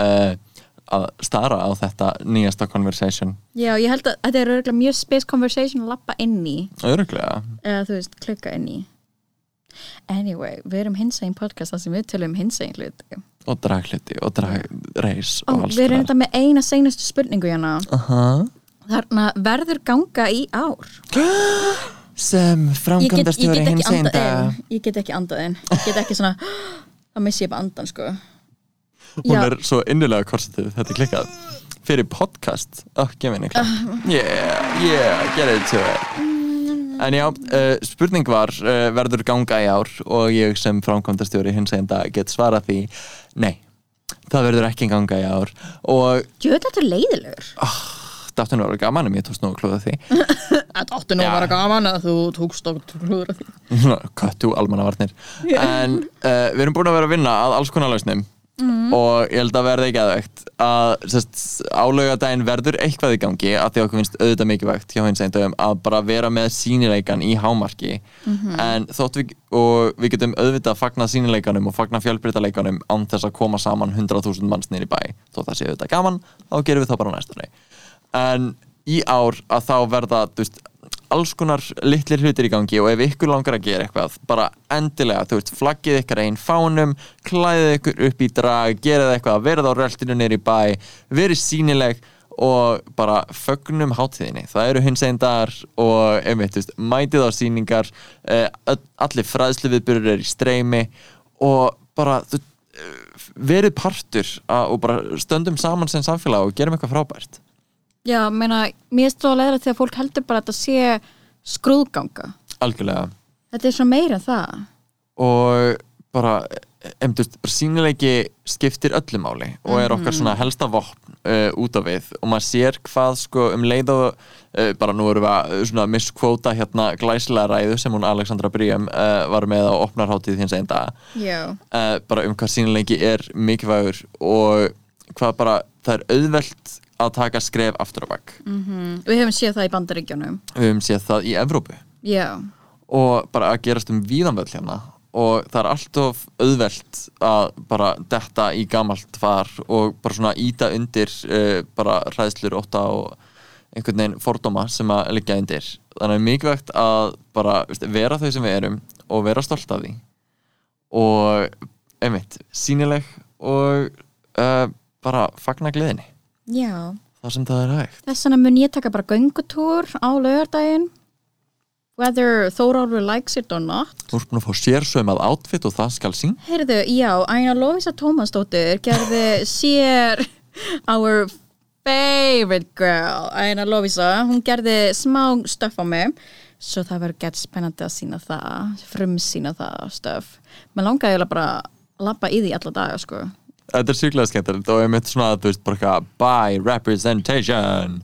uh, að stara á þetta nýjasta conversation. Já, ég held að þetta er örgulega mjög space conversation að lappa inn í. Öruglega eða þú veist, klikka inn í anyway, við erum hinsægin podcast þar sem við tölum hinsægin hluti. Og dragluti og dragreis Ó, og alls við erum þetta með eina seinustu spurningu hérna Aha. þarna verður ganga í ár. [GASPS] Sem framkvæmdastjóri get ekki hins andað einda inn. Ég get ekki andað inn. Ég get ekki svona [GASPS] þá missi ég bara andan sko. Hún Já. er svo innilega korsetið þetta er klikkað. Fyrir podcast oh, gef henni klapp yeah, yeah, get into it en já, uh, spurning var uh, verður ganga í ár? Og ég sem framkvæmdastjóri hins einda get svarað því nei, það verður ekki ganga í ár. Og Jú, þetta er leiðilegur. Áttu nú að vera gaman en ég tókst að klúða því. [LAUGHS] Að vera gaman að þú tókst klúður af því. [LAUGHS] Köttu almannavarnir. En uh, við erum búin að vera að vinna að alls konar lausnum og ég held að verða ekki aðvegt að álaugadaginn verður eitthvað í gangi að því okkur finnst auðvitað mikilvægt hjá hins eindöfum að bara vera með sínileikan í hámarki. En þótt við og við getum auðvitað að fagna sínileikanum og fagna fjölbreytaleikanum án þess að koma saman 100.000 manns nýri bæ þótt það sé auðvitað gaman, þá gerum við það bara næstunni. En í ár að þá verða veist, alls konar litlir hlutir í gangi og ef ykkur langar að gera eitthvað bara endilega, þú veist, flaggið ykkar einn fánum, klæðið ykkur upp í drag gerið eitthvað, verið á röltinu nýri bæ, verið sínileg og bara fögnum hátíðinni. Það eru hins einn dagar og einmitt, veist, mætið á síningar eh, allir fræðslu viðbyrður er í streymi og bara eh, verið partur og bara stöndum saman sem samfélag og gerum eitthvað frábært Já, meina, mér er stóð að leiðra því að fólk heldur bara að þetta sé skrúðganga. Algjörlega. Þetta er svo meira en það. Og bara, em, þú veist, bara sínileiki skiptir öllu máli og er okkar svona helsta vopn uh, út á við. Og maður sér hvað sko um leið og uh, bara nú erum við að uh, svona misskvóta hérna glæsilega ræðu sem hún Alexandra Bríum uh, var með á opnarháttíð hins einn dag. Já, bara um hvað sínileiki er mikilvægur og hvað bara það er auðvelt að taka skref aftur á bakk við hefum séð það í bandaríkjunum. Við höfum séð það í Evrópu. Já, og bara að gerast um víðanvöld hérna. Og það er alltof auðvelt að bara detta í gamalt far og bara svona íta undir uh, bara hræðslur óta og einhvern veginn fordóma sem að liggja undir. Þannig er mikilvægt að bara veist, vera þau sem við erum og vera stolt af því. Og einmitt, sínileg og uh, bara fagna gleðinni já. Það sem það er hægt. Þess vegna mun ég taka bara göngutúr á laugardaginn Whether Þórólfur likes it or not. Þú ert búin að fá sérsöum að outfit og það skal sín Heyrðu, já, Æna Lovisa Tómasdóttir gerði [LAUGHS] sér our favorite girl Æna Lovisa, hún gerði smá stöff á mig svo það verður gett spennandi að sína það frumsýna það stöff Mér langaði bara að lappa í því alla daga sko þetta er sjúklega skemmtilegt og ég mitt svona þú veist bara eitthvað by representation.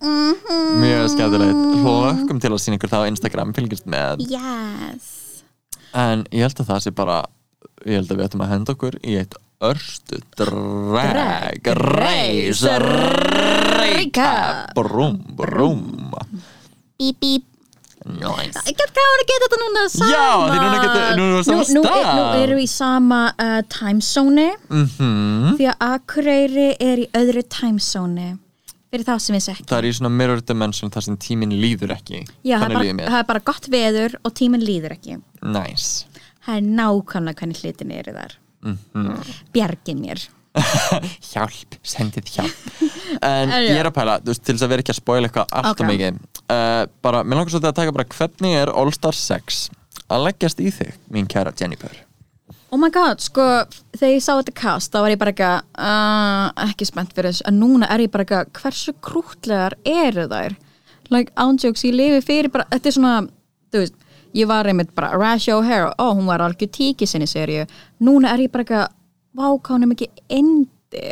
Mjög skemmtilegt. Hlökkum til að sína ykkur það á Instagram fylgjast með. Yes. en ég held að það sé bara ég held að við ættum að henda okkur í eitt örstu drag reis reika brúm brúm Beep beep. Nice. Ég get gáður að geta þetta núna saman Já, því núna getur- núna erum við á sama nú, nú, stað. nú erum við í sama uh, timezone mhm. Því að Akureyri er í öðru timezone Fyrir þá sem við sekk það er í svona mirror dimension þar sem tíminn líður ekki. Já, það er, bara, það er bara gott veður og tíminn líður ekki. Nice. Það er nákvæmlega hvernig hlutin eru þar. Mhm. Bjargið mér. [LAUGHS] Hjálp, sendið hjálp. [LAUGHS] En ég er að pæla, þú veist, til þess að vera ekki að spoila eitthvað allt og mikið uh, bara, mér langar svolítið að taka bara hvernig er All Star 6 að leggjast í þig, mín kæra Jennifer? Oh my god, sko, þegar ég sá þetta cast þá var ég bara eitthvað uh, ekki spennt fyrir þess, en núna er ég bara eitthvað hversu krútlegar eru þær? Like, ándjóks, ég lifi fyrir bara, þetta er svona, þú veist ég var einmitt bara, Rashi O'Hara, ó, hún var algjör tíki sinni serju, núna er ég bara eitthvað vá, hvað hún er mikið indi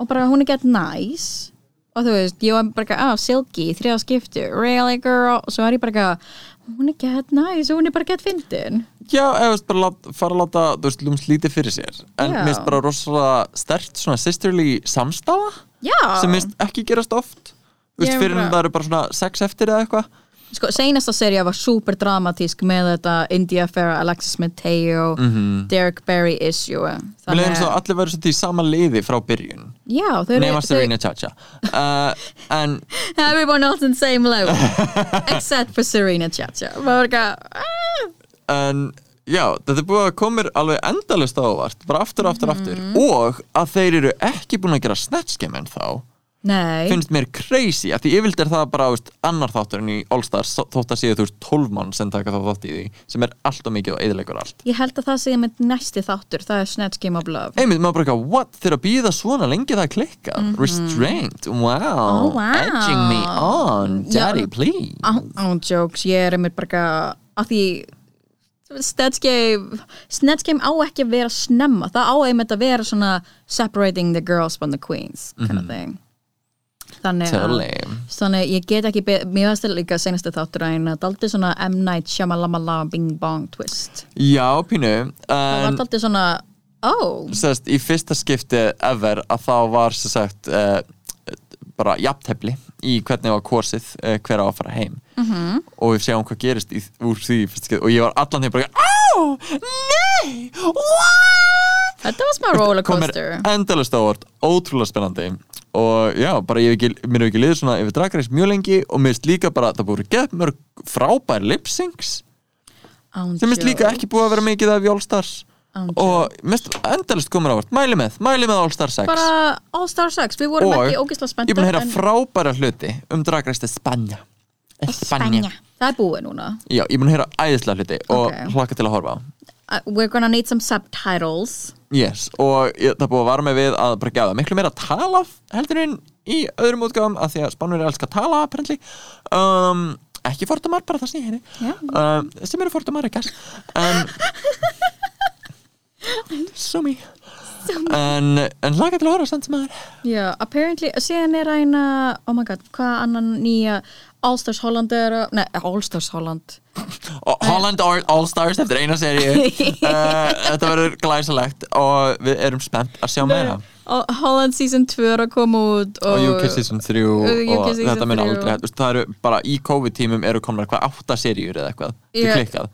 og bara hún er gett nice og þú veist, ég var bara eitthvað, ah, Silky þriða skiptu, really girl? Og svo er ég bara eitthvað, hún er gett nice og hún er bara gett fyndin. Já, eða bara lát, fara að láta, þú veist, lúmst lítið fyrir sér. En Já. mér finnst bara rosalega stert svona sisterly samstafa Já. sem mér finnst ekki gerast oft. Þú veist, Ég er fyrir en bara- það eru bara svona sex eftir eða eitthvað Sko, seinasta serja var super dramatísk með þetta India Farah, Alexis Mateo Derek Barry issue. Mér leiðum svo að allir verður svolítið í sama liði frá byrjun. Já, þau eru Nema Serena Chacha. Uh, En [LAUGHS] Everyone else in same level. [LAUGHS] Except for Serena Chacha. Ah. en já, þetta er búið að koma mér alveg endalist á óvart bara aftur, aftur, aftur. Og að þeir eru ekki búin að gera game en þá Nei, finnst mér crazy, af því yfirlt er það bara veist, annar þátturinn í All Stars þótt að séu þú veist 12 mann sem taka þá þátt í því sem er allt og mikið og eðilegur allt. Ég held að það sé með næsti þáttur Það er Snatch Game of Love. Einmitt, maður bara eitthvað, what, þeir að býða svona lengi það klikkað, restrained wow, Oh, wow. edging me on daddy Já. please. Án án jokes, ég er einmitt bara að því Snatch Game Snatch Game á ekki að vera snemma það á einmitt að vera svona separating the girls from the queens kind of thing þannig að þannig ég get ekki mér varst þetta líka senastu þáttur að eina daldi svona M. Night Shyamalama Bing Bong twist. Já, pínu. Það var en daldi svona oh, sérst, í fyrsta skipti ever að þá var sem sagt uh, bara jafntefli í hvernig var kosið uh, hver á að fara heim. -hmm. og við sjáum hvað gerist í, úr því og ég var allan því bara Á, nei, what? Þetta var smá rollercoaster. Endalist ávart, ótrúlega spennandi og já, bara ég hef ekki, mér hef ekki liðið svona yfir dragreis mjög lengi og mér finnst líka bara að það búið gett mörg frábær lipsyncs Án sem finnst líka ekki búið að vera mikið af í All Stars Án og mest endalist komur ávart, mæli með mæli með All Star 6 bara All Star 6, við vorum og ekki ógislega ég er búin að heyra spenntar frábæra hluti um dragreis til Spanja Spanja það er búið núna. Já, ég er búin að heyra æðislega hluti og Ok. hlaka til að horfa á we're gonna need some subtitles. Yes, og ég, það er búið að vara mig við að bara gefa miklu meira að tala heldur en í öðrum útgáfum af því að spánur er elska að tala apparently. Um, ekki fordumar, bara það ég heyri. Já. um, sem eru fordumar ekki um, Sumi. En, en hlaka til að horfa samt sem aður Já, apparently, síðan er eina oh my god, hvað annan nýja All Stars Holland er að, nei, All Stars Holland. Og Holland All, All Stars eftir eina seríu. Uh, [LAUGHS] þetta verður glæsalegt og við erum spennt að sjá meira. Og Holland season 2 er að koma út og UK season 3 UK og season þetta 3. aldrei þú veist, það eru bara í COVID tímum eru komnar hvað átta seríur eða eitthvað? Yeah. Yeah. klikkað.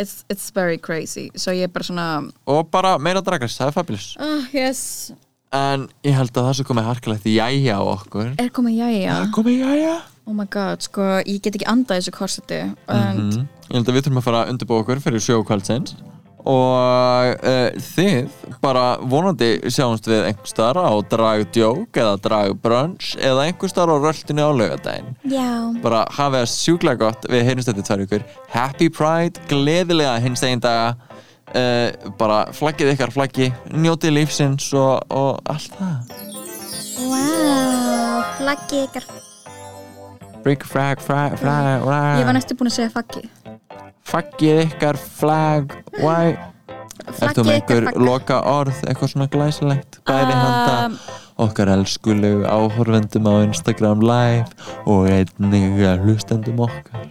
It's, it's very crazy. So ég er bara svona og bara meira dragast, það er fabulous. Oh, yes, en ég held að það sem komið harkalegt jæja á okkur. Er komið jæja? Það komið jæja oh my god, sko, ég get ekki andað þessu korseti and mm. ég held að við þurfum að fara að undirbúa okkur fyrir sjókvældsins og uh, þið bara vonandi sjáumst við einhver starf á dragdjók eða dragbrunch eða einhver starf á röltinu á laugadaginn Já. bara hafa það sjúklega gott við heyrjumst þetta tvær ykkur Happy Pride, gleðilega hins egin daga uh, bara flaggið ykkar flaggi njótið lífsins og, og allt það Wow. Flaggið ykkar. Bring flag, flag, flag, ég var flag næstu búin að segja faggi flaggið ykkar flag why? Ert þú með einhver loka orð, eitthvað svona glæsilegt? Bæði handa Um, okkar elskulegu áhorfendum á Instagram live og einnig hlustendum okkar.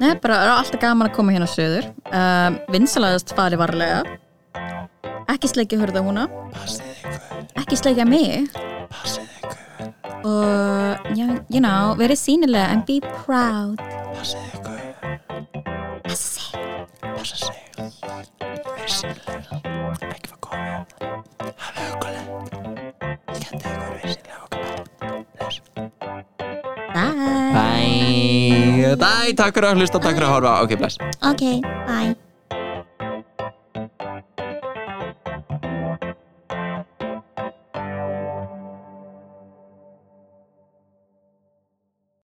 Nei, bara er alltaf gaman að koma hérna söður um, Vinsalaðast fari varlega. Ekki sleikja hörða húna Passið ykkur, Ekki sleikja mig. Passið ykkur, Og, já, you know, verið sínilega and be proud. Passið ykkur Passi Passa sig Verið sínlega Ekki fyrir komið Hafið hugulegt Skemmtið ykkur verið sínlega okkur Bless Bye. Bye. Bye, takk fyrir að hlusta, takk fyrir að horfa. Ok, bless. Ok, bye